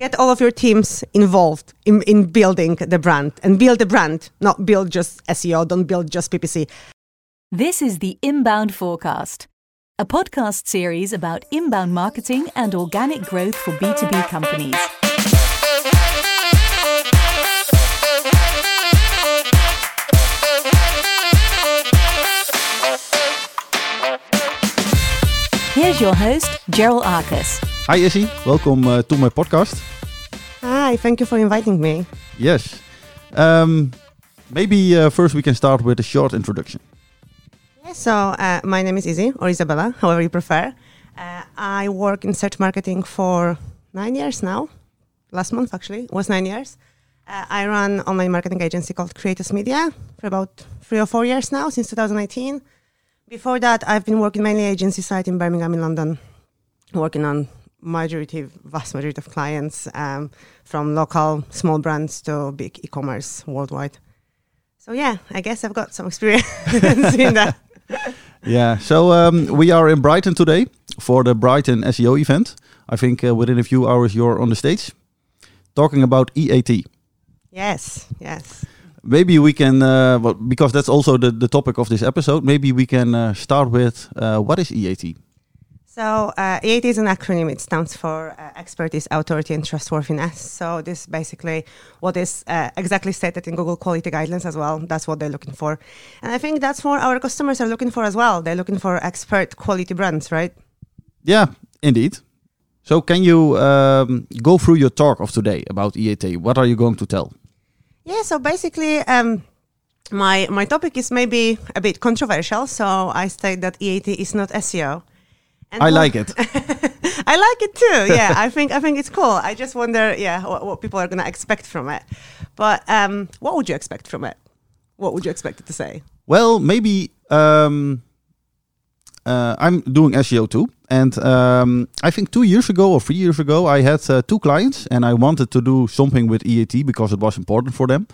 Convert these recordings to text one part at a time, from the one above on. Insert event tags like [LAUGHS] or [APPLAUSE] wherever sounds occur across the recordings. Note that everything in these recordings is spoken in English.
Get all of your teams involved in, in building the brand and build the brand, not build just SEO, don't build just PPC. This is the Inbound4Cast, a podcast series about inbound marketing and organic growth for B2B companies. Here's your host, Gerald Arcus. Hi Izzy, welcome uh, to my podcast. Hi, thank you for inviting me. Yes. Um, maybe uh, first we can start with a short introduction. Yeah, so uh, my name is Izzy or Izabela, [LAUGHS] however you prefer. Uh, I work in search marketing for nine years now. Last month, actually, was nine years. Uh, I run online marketing agency called Creators Media for about three or four years now, since 2019. Before that, I've been working mainly agency side in Birmingham, in London, working on majority, vast majority of clients, um, from local small brands to big e-commerce worldwide. So yeah, I guess I've got some [LAUGHS] experience in that. Yeah, so um, we are in Brighton today for the Brighton SEO event. I think uh, within a few hours you're on the stage talking about EAT. Yes, yes. Maybe we can, uh, well, because that's also the, the topic of this episode, maybe we can uh, start with uh, what is EAT? So uh, EAT is an acronym. It stands for uh, Expertise, Authority, and Trustworthiness. So this is basically what is uh, exactly stated in Google Quality Guidelines as well. That's what they're looking for, and I think that's what our customers are looking for as well. They're looking for expert quality brands, right? Yeah, indeed. So can you um, go through your talk of today about EAT? What are you going to tell? Yeah. So basically. Um, my, my topic is maybe a bit controversial, so I state that EAT is not SEO. And I like it. [LAUGHS] I like it too. Yeah, I think I think it's cool. I just wonder, yeah, what, what people are going to expect from it. But um, what would you expect from it? What would you expect it to say? Well, maybe um, uh, I'm doing SEO too, and um, I think two years ago or three years ago, I had uh, two clients, and I wanted to do something with EAT because it was important for them,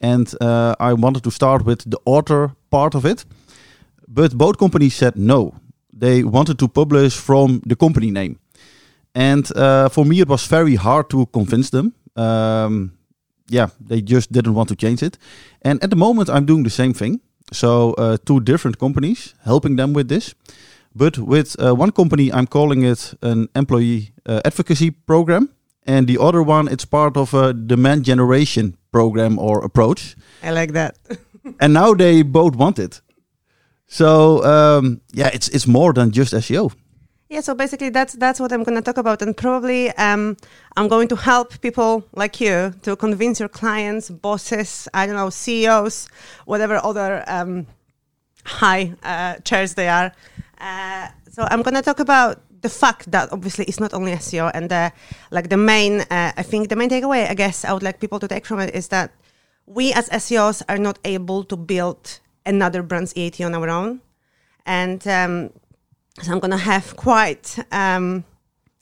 and uh, I wanted to start with the author part of it, but both companies said no. They wanted to publish from the company name, and uh, for me it was very hard to convince them. Um, yeah, they just didn't want to change it, and at the moment I'm doing the same thing. So uh, two different companies helping them with this. But with uh, one company, I'm calling it an employee uh, advocacy program, and the other one, it's part of a demand generation program or approach. I like that. and now they both want it. So um, yeah, it's it's more than just SEO. Yeah, so basically that's that's what I'm going to talk about, and probably um, I'm going to help people like you to convince your clients, bosses, I don't know, CEOs, whatever other um, high uh, chairs they are. Uh, so I'm going to talk about the fact that obviously it's not only SEO, and the, like the main, uh, I think the main takeaway, I guess, I would like people to take from it is that we as SEOs are not able to build another brand's EAT on our own, and um, so I'm going to have quite, um,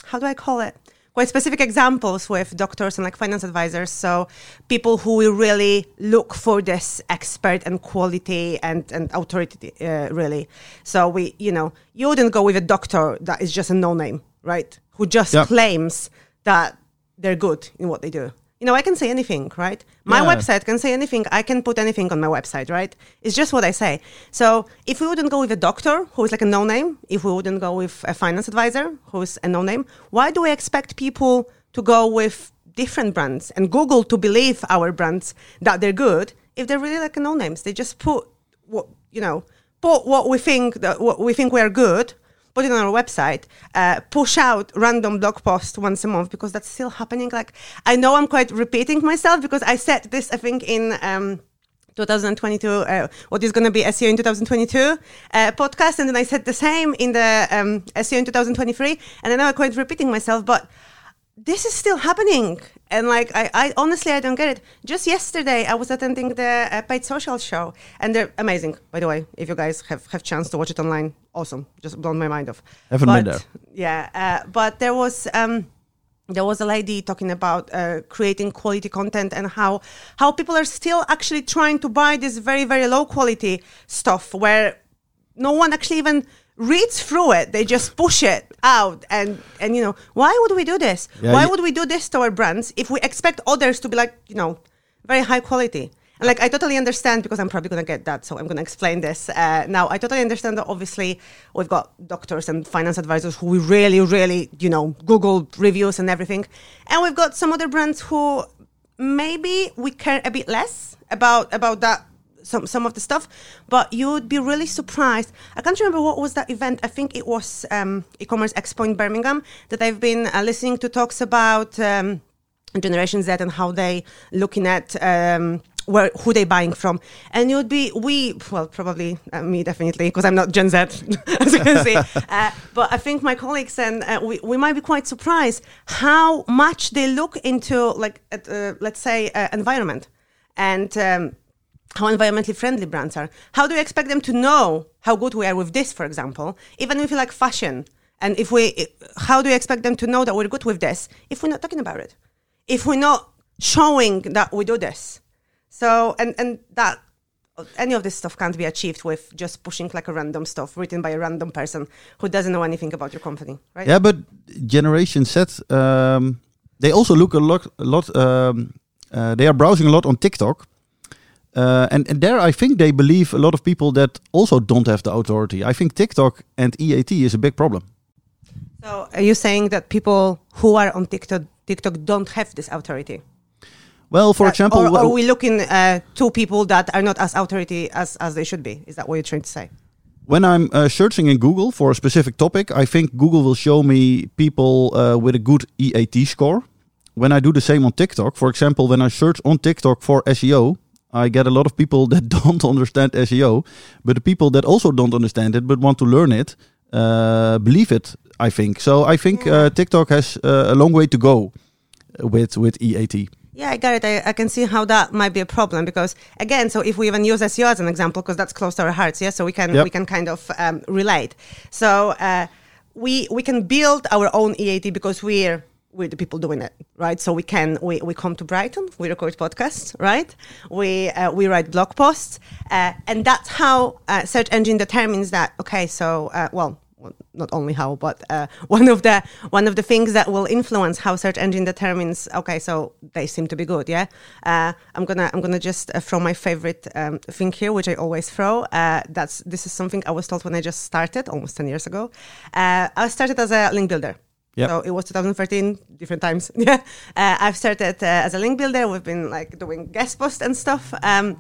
how do I call it? Quite specific examples with doctors and like finance advisors. So people who will really look for this expert and quality and, and authority, uh, really. So we, you know, you wouldn't go with a doctor that is just a no name, right? Who just Yeah. claims that they're good in what they do. You know, I can say anything, right? My Yeah. website can say anything. I can put anything on my website, right? It's just what I say. So if we wouldn't go with a doctor who is like a no name, if we wouldn't go with a finance advisor who is a no name, why do we expect people to go with different brands and Google to believe our brands that they're good if they're really like no names? They just put what you know, put what we think that what we think we are good put it on our website, uh, push out random blog posts once a month because that's still happening. Like I know I'm quite repeating myself because I said this I think in. Um, 2022, uh, what is going to be SEO in 2022 uh, podcast, and then I said the same in the um, SEO in 2023, and I know I'm quite repeating myself, but this is still happening. And like I, I honestly i don't get it. Just yesterday i was attending the uh, paid social show. And they're amazing by the way if you guys have have chance to watch it online. Awesome. Just blown my mind off Haven't but, been there. yeah uh, but there was um there was a lady talking about uh, creating quality content and how how people are still actually trying to buy this very very low quality stuff where no one actually even reads through it. They just push it out, and and you know why would we do this? Yeah, why would we do this to our brands if we expect others to be like you know very high quality? And like I totally understand because I'm probably gonna get that, so I'm gonna explain this uh, now. I totally understand that obviously we've got doctors and finance advisors who we really, really you know Google reviews and everything, and we've got some other brands who maybe we care a bit less about about that some some of the stuff, but you would be really surprised. I can't remember what was that event. I think it was um, e-commerce expo in Birmingham that I've been uh, listening to talks about um, Generation Z and how they looking at. Um, where who they buying from and it would be we well probably uh, me definitely because i'm not gen z [LAUGHS] as you can see [LAUGHS] uh, but i think my colleagues and uh, we, we might be quite surprised how much they look into like at, uh, let's say uh, environment and um, how environmentally friendly brands are. How do you expect them to know how good we are with this, for example, even if you like fashion? And if we, how do you expect them to know that we're good with this if we're not talking about it? If we're not showing that we do this? So, and, and that, any of this stuff can't be achieved with just pushing like a random stuff written by a random person who doesn't know anything about your company, right? Yeah, but Generation Z, um, they also look a lot, a lot. Um, uh, they are browsing a lot on TikTok, uh, and and there I think they believe a lot of people that also don't have the authority. I think TikTok and EAT is a big problem. So, are you saying that people who are on TikTok, TikTok don't have this authority? Well, for Uh, example, or are we looking uh, to people that are not as authority as, as they should be? Is that what you're trying to say? when I'm uh, searching in Google for a specific topic, I think Google will show me people uh, with a good EAT score. When I do the same on TikTok, for example, when I search on TikTok for SEO, I get a lot of people [LAUGHS] that don't understand SEO, but the people that also don't understand it but want to learn it uh, believe it. I think so. I think uh, TikTok has uh, a long way to go with with EAT. Yeah, I got it. I, I can see how that might be a problem because, again, so if we even use SEO as an example, because that's close to our hearts, yeah, so we can Yep. we can kind of um, relate. So uh, we we can build our own EAT because we're we're the people doing it, right? So we can we, we come to Brighton, we record podcasts, right? We uh, we write blog posts, uh, and that's how uh, search engine determines that. Okay, so uh, well, not only how, but uh, [LAUGHS] one of the one of the things that will influence how search engine determines. Okay, so they seem to be good. Yeah, uh, I'm gonna I'm gonna just throw my favorite um, thing here, which I always throw. That's this is something I was told when I just started almost ten years ago. I started as a link builder. Yep. So it was 2013, different times. [LAUGHS] Yeah, uh, I've started uh, as a link builder. We've been like doing guest posts and stuff. Um,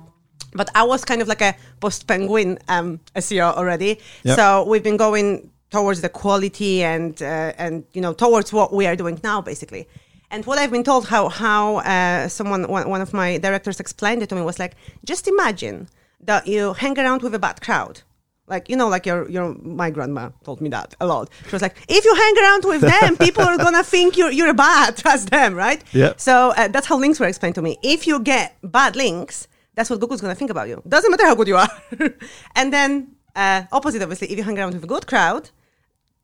but I was kind of like a post penguin um, SEO already. Yep. So we've been going towards the quality and uh, and you know towards what we are doing now, basically. And what I've been told, how how uh, someone one, one of my directors explained it to me was like, just imagine that you hang around with a bad crowd. Like you know, like your your my grandma told me that a lot. She was like, if you hang around with them, [LAUGHS] people are gonna think you're you're bad [LAUGHS] Trust them, right? Yeah. So uh, that's how links were explained to me. If you get bad links, that's what Google's gonna think about you. Doesn't matter how good you are. [LAUGHS] and then uh, opposite, obviously, if you hang around with a good crowd,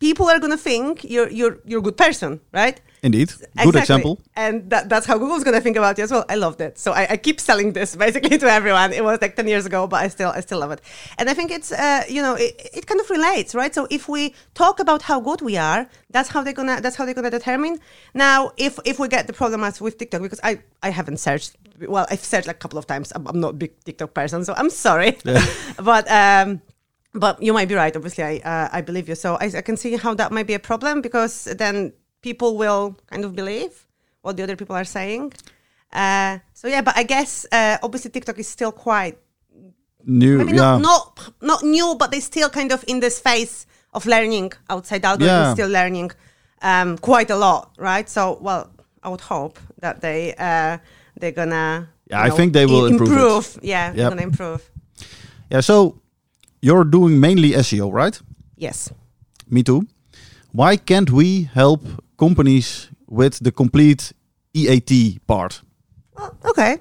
people are gonna think you're you're you're a good person, right? Indeed, good Exactly. example. And that, that's how Google's gonna think about you as well. I loved it. So I, I keep selling this [LAUGHS] basically to everyone. It was like ten years ago, but I still I still love it. And I think it's uh, you know it, it kind of relates, right? So if we talk about how good we are, that's how they're gonna that's how they're gonna determine. Now, if if we get the problem as with TikTok, because I I haven't searched. Well, I've searched like a couple of times. I'm, I'm not a big TikTok person, so I'm sorry. [LAUGHS] but um, but you might be right. Obviously, I uh, I believe you. So I, I can see how that might be a problem because then people will kind of believe what the other people are saying. Uh, so yeah, but I guess uh, obviously TikTok is still quite New, maybe yeah. not, not not new, but they're still kind of in this phase of learning outside algorithm, Yeah. still learning um, quite a lot, right? So well, I would hope that they uh, they're gonna Yeah, I think they will improve it. Yeah, they're gonna improve. yeah. So you're doing mainly SEO, right? Yes. Me too. Why can't we help companies with the complete EAT part? Well, okay.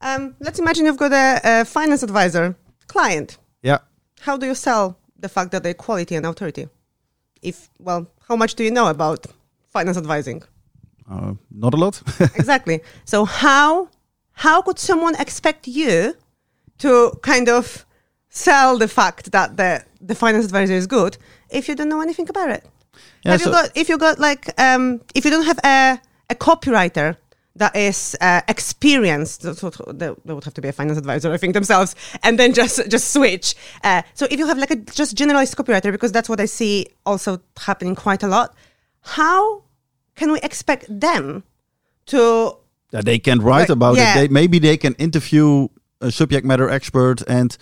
Um, let's imagine you've got a, a finance advisor client. Yeah. How do you sell the fact that they're quality and authority? If well, how much do you know about finance advising? Uh, not a lot. [LAUGHS] exactly. So how how could someone expect you to kind of sell the fact that the the finance advisor is good if you don't know anything about it? Yeah, so- you got if you got like um, if you don't have a a copywriter that is uh, experienced, they, they would have to be a finance advisor, I think themselves, and then just just switch. Uh, so if you have like a just generalized copywriter, because that's what I see also happening quite a lot. How can we expect them to that they can write Like, about yeah. it. They, maybe they can interview a subject matter expert and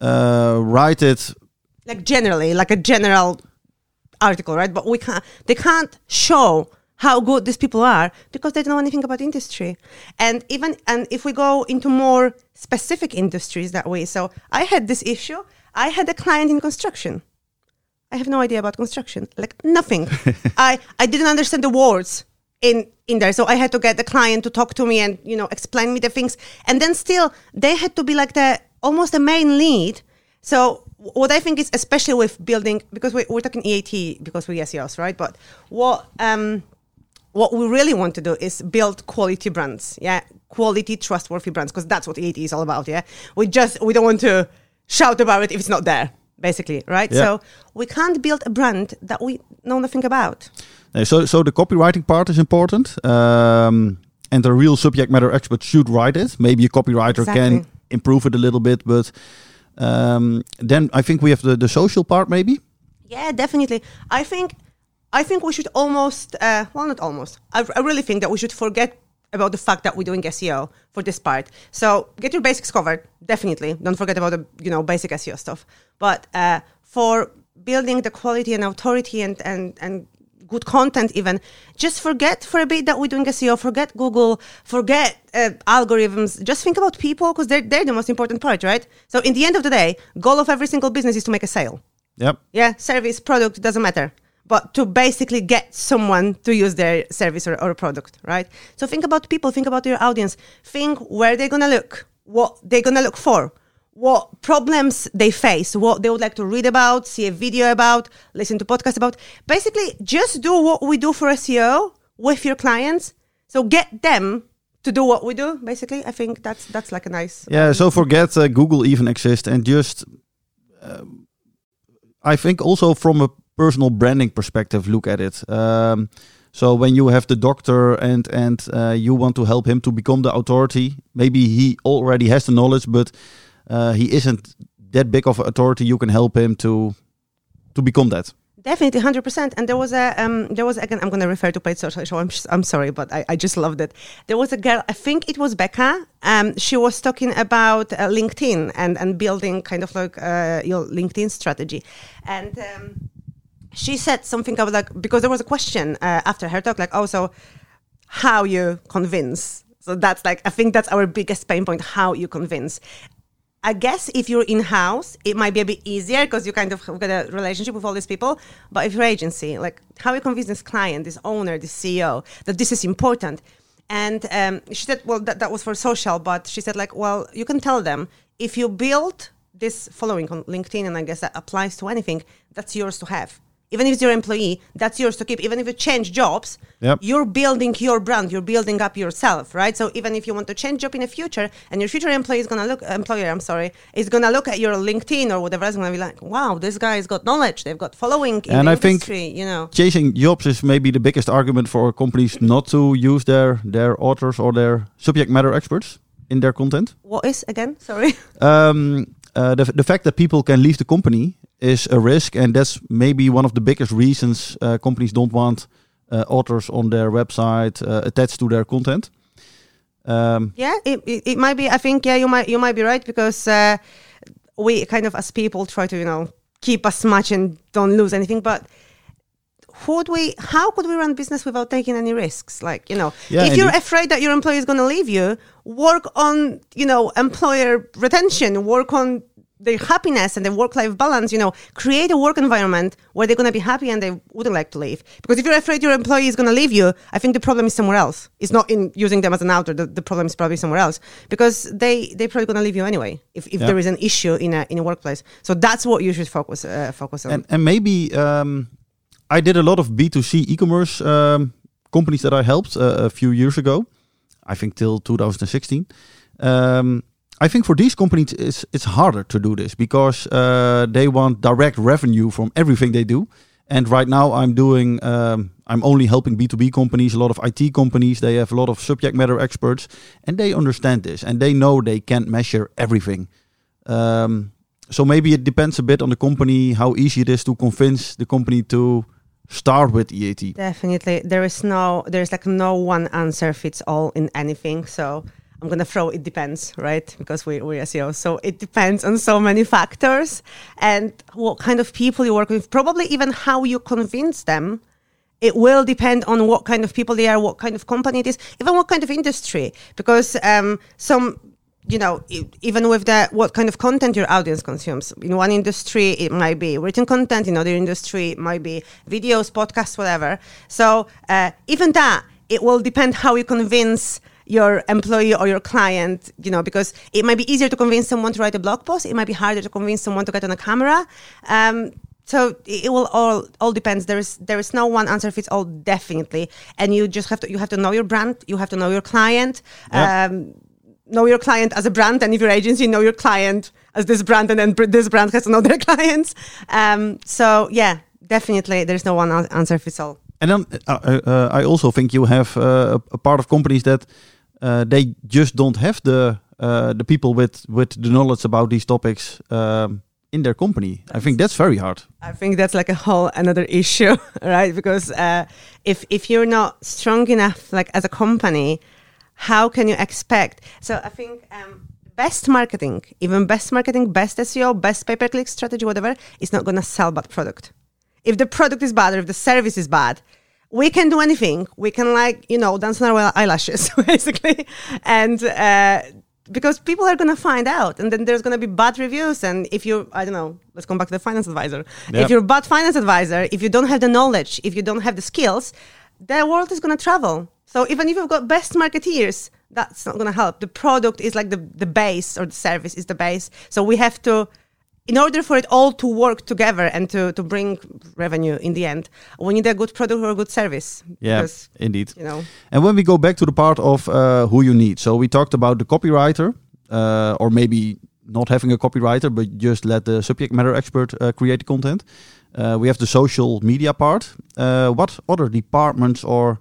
uh, write it. like generally like a general article right? But we can't they can't show how good these people are because they don't know anything about industry. And even and if we go into more specific industries that way so i had this issue. I had a client in construction. I have no idea about construction like nothing. [LAUGHS] I i didn't understand the words in in there so i had to get the client to talk to me and you know explain me the things. And then still they had to be like the almost the main lead so what I think is especially with building because we, we're talking EAT because we're SEOs, right? But what um, what we really want to do is build quality brands, yeah, quality, trustworthy brands, because that's what EAT is all about, yeah. We just we don't want to shout about it if it's not there, basically, right? Yeah. So we can't build a brand that we know nothing about. So, so the copywriting part is important, um, and the real subject matter expert should write it. Maybe a copywriter can Exactly. Improve it a little bit, but um, then I think we have the, the social part. Maybe Yeah, definitely. I think I think we should almost uh, well not almost. I, I really think that we should forget about the fact that we're doing SEO for this part. So get your basics covered, definitely. Don't forget about the you know basic SEO stuff. But uh, for building the quality and authority and and and good content even. Just forget for a bit that we're doing seo forget google. Forget uh, algorithms. Just think about people because they're, they're the most important part right? So in the end of the day goal of every single business is to make a sale. Yep. yeah service product doesn't matter. But to basically get someone to use their service or, or product right? So think about people. Think about your audience. Think where they're gonna look what they're gonna look for what problems they face what they would like to read about see a video about listen to podcast about basically just do what we do for seo with your clients so get them to do what we do basically i think that's that's like a nice Yeah. So forget uh, Google even exists, and just um, I think also from a personal branding perspective, look at it. Um, so when you have the doctor and and uh, you want to help him to become the authority, maybe he already has the knowledge, but uh, he isn't that big of authority. You can help him to to become that. Definitely, hundred percent. And there was a um, there was again. I'm going to refer to paid social show. I'm I'm sorry, but I, I just loved it. There was a girl. I think it was Becca. Um, she was talking about uh, LinkedIn and and building kind of like uh, your LinkedIn strategy, and. Um, she said something about like because there was a question uh, after her talk like oh so how you convince so that's like i think that's our biggest pain point how you convince I guess if you're in house, it might be a bit easier because you kind of have got a relationship with all these people. But if you're agency, like how you convince this client, this owner, this CEO that this is important. And um, she said, well, that, that was for social, but she said, like, well, you can tell them if you build this following on LinkedIn, and I guess that applies to anything, that's yours to have. Even if it's your employee, that's yours to keep. Even if you change jobs, Yep. you're building your brand you're building up yourself right so even if you want to change job in the future and your future employee is going to look employer i'm sorry is going to look at your linkedin or whatever is going to be like wow this guy's got knowledge they've got following in And the I think- you know Chasing jobs is maybe the biggest argument for companies not to use their their authors or their subject matter experts in their content. what is again sorry um, uh, the, the fact that people can leave the company is a risk, and that's maybe one of the biggest reasons uh, companies don't want uh, authors on their website uh, attached to their content. Um, yeah it, it, it might be i think yeah you might you might be right because uh, we kind of as people try to you know keep as much and don't lose anything but would we how could we run business without taking any risks like you know Yeah, if you're indeed. afraid that your employee is going to leave you work on you know employer retention work on their happiness and their work-life balance you know create a work environment where they're going to be happy and they wouldn't like to leave because if you're afraid your employee is going to leave you i think the problem is somewhere else it's not in using them as an outer the, the problem is probably somewhere else because they they're probably going to leave you anyway if, if Yeah. there is an issue in a in a workplace so that's what you should focus uh, focus on and and maybe um, I did a lot of B two C e-commerce um, companies that I helped uh, a few years ago. I think till 2016. Um, I think for these companies, it's it's harder to do this because uh, they want direct revenue from everything they do. And right now, I'm doing, um, I'm only helping B2B companies, a lot of IT companies. They have a lot of subject matter experts, and they understand this, and they know they can't measure everything. Um, so maybe it depends a bit on the company how easy it is to convince the company to start with EAT. Definitely, there is no, there's like no one answer fits all in anything. So I'm gonna throw it depends, right? Because we, we're SEO. So it depends on so many factors and what kind of people you work with, probably even how you convince them. It will depend on what kind of people they are, what kind of company it is, even what kind of industry. Because um, some, you know, even with the what kind of content your audience consumes. In one industry, it might be written content. In other industry, it might be videos, podcasts, whatever. So uh, even that, it will depend how you convince your employee or your client, you know, because it might be easier to convince someone to write a blog post. It might be harder to convince someone to get on a camera. Um, so it will all all depends. There is there is no one answer fits all definitely, and you just have to you have to know your brand. You have to know your client. Yeah. Um, know your client as a brand, and if your agency know your client as this brand, and then br- this brand has to know [LAUGHS] their clients. Um, so yeah, definitely, there's no one answer fits all. And then uh, uh, uh, I also think you have uh, a, part of companies that they just don't have the uh, the people with with the knowledge about these topics um, in their company. I think that's very hard. I think that's like a whole another issue, [LAUGHS] right? Because uh, if if you're not strong enough, like as a company, how can you expect? So I think um, best marketing, even best marketing, best SEO, best pay per click strategy, whatever, is not gonna sell bad product. If the product is bad or if the service is bad, we can do anything. We can like you know dance on our eyelashes [LAUGHS] basically, and. Uh, because people are going to find out and then there's going to be bad reviews and if you i don't know let's come back to the finance advisor Yep. if you're a bad finance advisor if you don't have the knowledge if you don't have the skills the world is going to travel so even if you've got best marketeers that's not going to help the product is like the, the base or the service is the base so we have to in order for it all to work together and to, to bring revenue in the end we need a good product or a good service Yeah, because indeed. you know And when we go back to the part of uh, who you need, so we talked about the copywriter, uh, or maybe not having a copywriter, but just let the subject matter expert uh, create the content. Uh, we have the social media part. Uh, what other departments or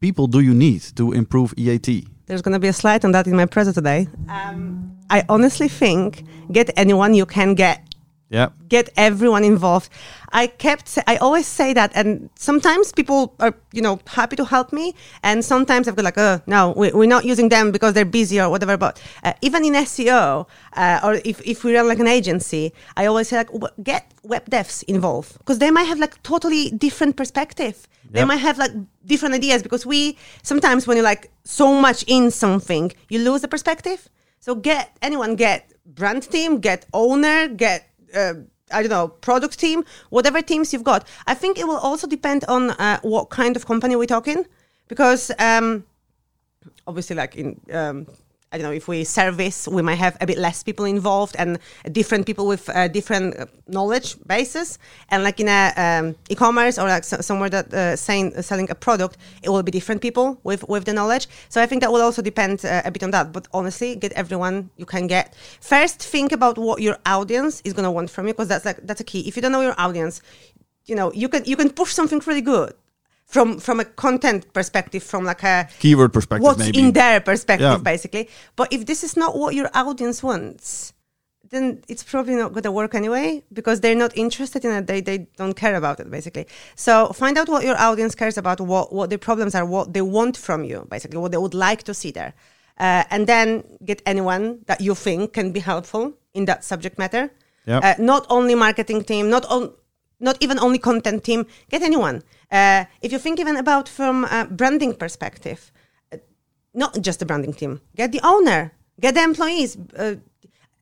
people do you need to improve EAT? There's going to be a slide on that in my present today. Um, I honestly think get anyone you can get. Yeah, Get everyone involved. I kept, I always say that, and sometimes people are, you know, happy to help me, and sometimes I've got like, oh no, we, we're not using them because they're busy or whatever. But uh, even in SEO, uh, or if if we run like an agency, I always say like, w- get web devs involved because they might have like totally different perspective. They might have like different ideas because we sometimes when you're like so much in something, you lose the perspective. So get anyone, get brand team, get owner, get uh, I don't know product team, whatever teams you've got. I think it will also depend on uh, what kind of company we're talking because. Um, obviously like in um, I don't know if we service we might have a bit less people involved and different people with uh, different uh, knowledge bases. And like in a um, e-commerce or like so- somewhere that uh, saying uh, selling a product it will be different people with with the knowledge. So I think that will also depend uh, a bit on that. But honestly get everyone you can get. First think about what your audience is going to want from you because that's like that's a key. If you don't know your audience you know you can you can push something really good from from a content perspective from like a keyword perspective what's maybe. in their perspective Yeah. basically but if this is not what your audience wants then it's probably not going to work anyway because they're not interested in it they, they don't care about it basically so find out what your audience cares about what what their problems are what they want from you basically what they would like to see there uh, and then get anyone that you think can be helpful in that subject matter Yep. uh, not only marketing team not on not even only content team get anyone. Uh, if you think even about from a branding perspective uh, not just the branding team get the owner get the employees. Uh,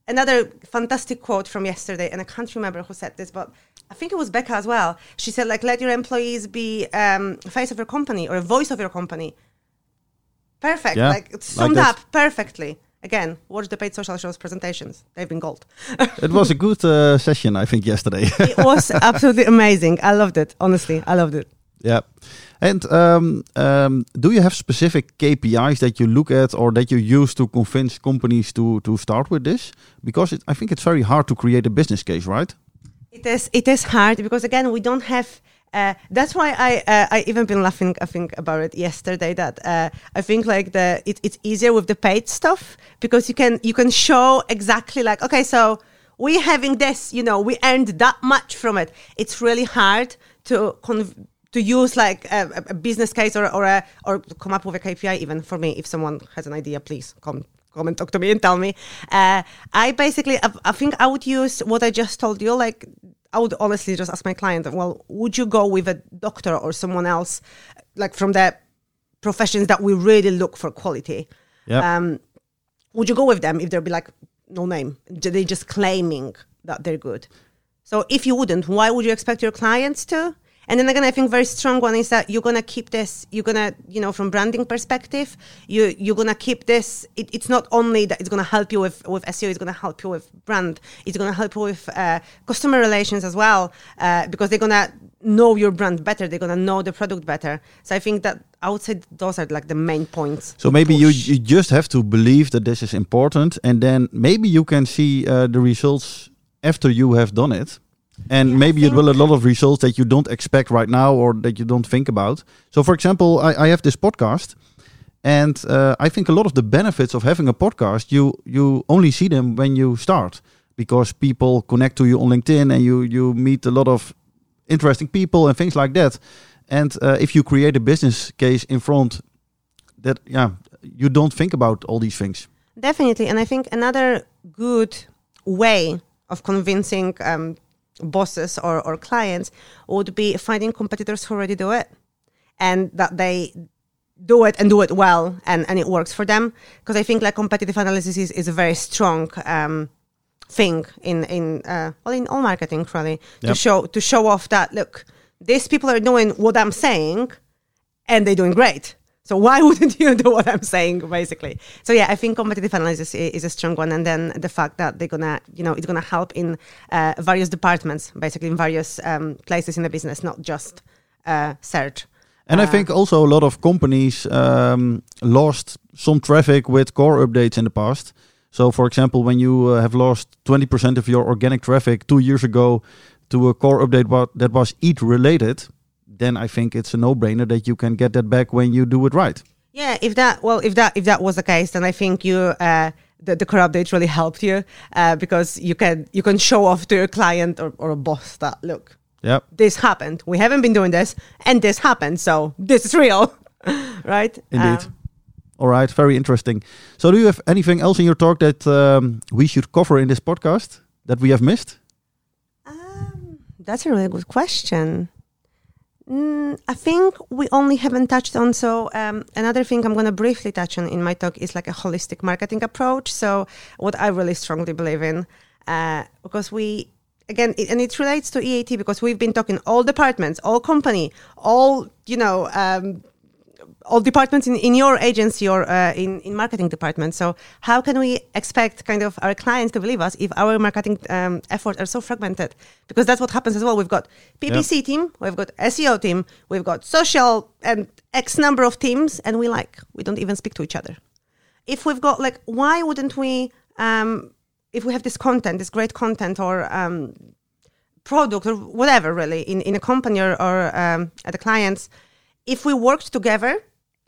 another fantastic quote from yesterday and i can't remember who said this but i think it was becca as well. She said like let your employees be um, face of your company or a voice of your company. Perfect. Yeah, like it's summed like up perfectly again watch the paid social shows presentations they've been gold it was a good uh, session, I think, yesterday. [LAUGHS] it was absolutely amazing i loved it honestly i loved it Yeah. And um, um, do you have specific KPIs that you look at or that you use to convince companies to to start with this? Because it, I think it's very hard to create a business case, right? It is. It is hard because again, we don't have. Uh, that's why I uh, I even been laughing. I think about it yesterday. That uh, I think like the it, it's easier with the paid stuff because you can you can show exactly like okay, so we having this. You know, we earned that much from it. It's really hard to conv- to use like a, a business case or or a, or come up with a KPI. Even for me, if someone has an idea, please come come and talk to me and tell me. Uh, I basically, I, I, think I would use what I just told you. Like, I would honestly just ask my client, well, would you go with a doctor or someone else, like from the professions that we really look for quality? Yeah. Um, would you go with them if they'll be like, no name? They're just claiming that they're good. So if you wouldn't, why would you expect your clients to? And then again, I think very strong one is that you're gonna keep this. You're gonna, you know, from branding perspective, you you're gonna keep this. It, it's not only that it's gonna help you with with SEO. It's gonna help you with brand. It's gonna help you with uh, customer relations as well, uh, because they're gonna know your brand better. They're gonna know the product better. So I think that I would say those are like the main points. So maybe you you just have to believe that this is important, and then maybe you can see uh, the results after you have done it and yeah, maybe it will a lot of results that you don't expect right now or that you don't think about. So, for example, I, I have this podcast, and uh, I think a lot of the benefits of having a podcast you you only see them when you start because people connect to you on LinkedIn and you you meet a lot of interesting people and things like that. And uh, if you create a business case in front, that yeah, you don't think about all these things. Definitely, and I think another good way of convincing um, bosses or, or clients would be finding competitors who already do it and that they do it and do it well and, and it works for them. Because i think like competitive analysis is, is a very strong um, thing in in uh, well in all marketing really. Yep. to show to show off that look these people are doing what i'm saying and they're doing great so why [LAUGHS] wouldn't you do what I'm saying, basically? So yeah, I think competitive analysis is a strong one, and then the fact that they're gonna, you know, it's gonna help in uh, various departments, basically in various um, places in the business, not just uh, search. And uh, I think also a lot of companies um, lost some traffic with core updates in the past. So, for example, when you uh, have lost 20% of your organic traffic two years ago to a core update that was EAT related, then I think it's a no-brainer that you can get that back when you do it right. Yeah, if that well, if that if that was the case, then I think you uh, the, the core update really helped you uh, because you can you can show off to your client or, or a boss that look, yeah, this happened. We haven't been doing this, and this happened, so this is real, [LAUGHS] right? Indeed. Um, all right, very interesting. So, do you have anything else in your talk that um, we should cover in this podcast that we have missed? Um, that's a really good question. Mm, I think we only haven't touched on. So um, another thing I'm going to briefly touch on in my talk is like a holistic marketing approach. So what I really strongly believe in, uh, because we again, it, and it relates to EAT because we've been talking all departments, all company, all you know. Um, all departments in, in your agency or uh, in, in marketing department. So how can we expect kind of our clients to believe us if our marketing um, efforts are so fragmented? Because that's what happens as well. We've got PPC yep. team, we've got SEO team, we've got social and X number of teams, and we like we don't even speak to each other. If we've got like, why wouldn't we? Um, if we have this content, this great content or um, product or whatever, really, in, in a company or, or um, at the clients, if we worked together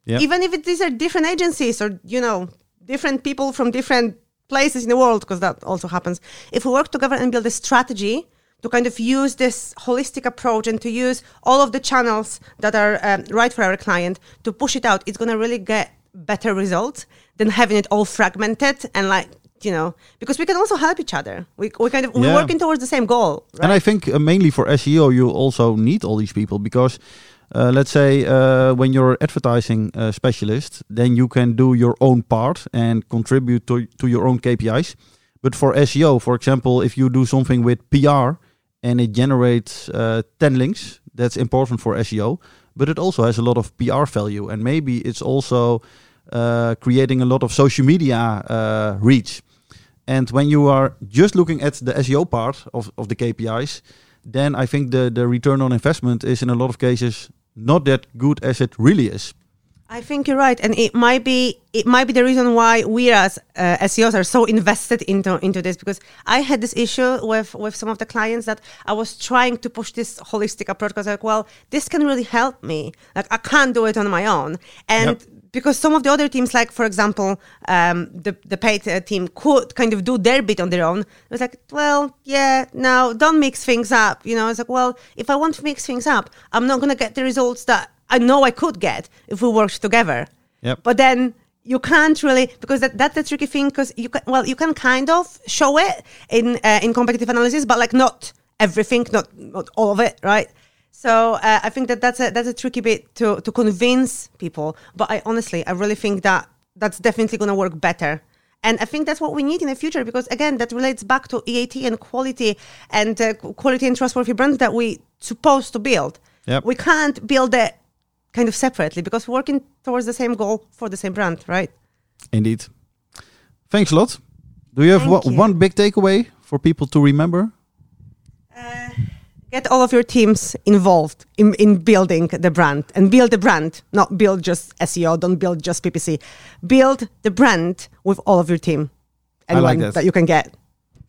Yep. Even if it, these are different agencies or, you know, different people from different places in the world, because that also happens. If we work together and build a strategy to kind of use this holistic approach and to use all of the channels that are um, right for our client to push it out, it's going to really get better results than having it all fragmented and like you know because we can also help each other we, we kind of yeah. we're working towards the same goal right? and i think uh, mainly for seo you also need all these people because uh, let's say uh, when you're advertising uh, specialist, then you can do your own part and contribute to, to your own KPIs. But for SEO, for example, if you do something with PR and it generates uh, 10 links, that's important for SEO. But it also has a lot of PR value. And maybe it's also uh, creating a lot of social media reach. And when you are just looking at the SEO part of, of the KPIs, then I think the, the return on investment is in a lot of cases not that good as it really is. I think you're right, and it might be it might be the reason why we as uh, SEOs are so invested into into this because I had this issue with with some of the clients that I was trying to push this holistic approach because like, well, this can really help me. Like I can't do it on my own, and. Yep. Because some of the other teams, like for example, um, the the paid uh, team, could kind of do their bit on their own. It was like, well, yeah, now don't mix things up. You know, it's like, well, if I want to mix things up, I'm not gonna get the results that I know I could get if we worked together. Yep. But then you can't really because that, that's the tricky thing because you can well you can kind of show it in uh, in competitive analysis, but like not everything, not not all of it, right? So uh, I think that that's a that's a tricky bit to to convince people. But I honestly, I really think that that's definitely going to work better. And I think that's what we need in the future because again, that relates back to EAT and quality and uh, quality and trustworthy brands that we supposed to build. Yep. We can't build it kind of separately because we're working towards the same goal for the same brand, right? Indeed. Thanks a lot. Do you have Thank one- you. one big takeaway for people to remember? Uh, get all of your teams involved in, in building the brand and build the brand, not build just SEO, don't build just PPC. Build the brand with all of your team. I like Anyone that. that you can get.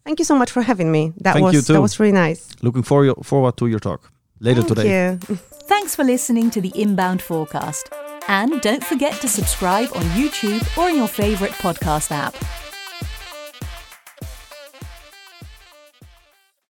Thank you so much for having me. That Thank was you too. that was really nice. Looking for forward to your talk later Thank today. you. [LAUGHS] Thanks for listening to the Inbound4Cast. And don't forget to subscribe on YouTube or in your favourite podcast app.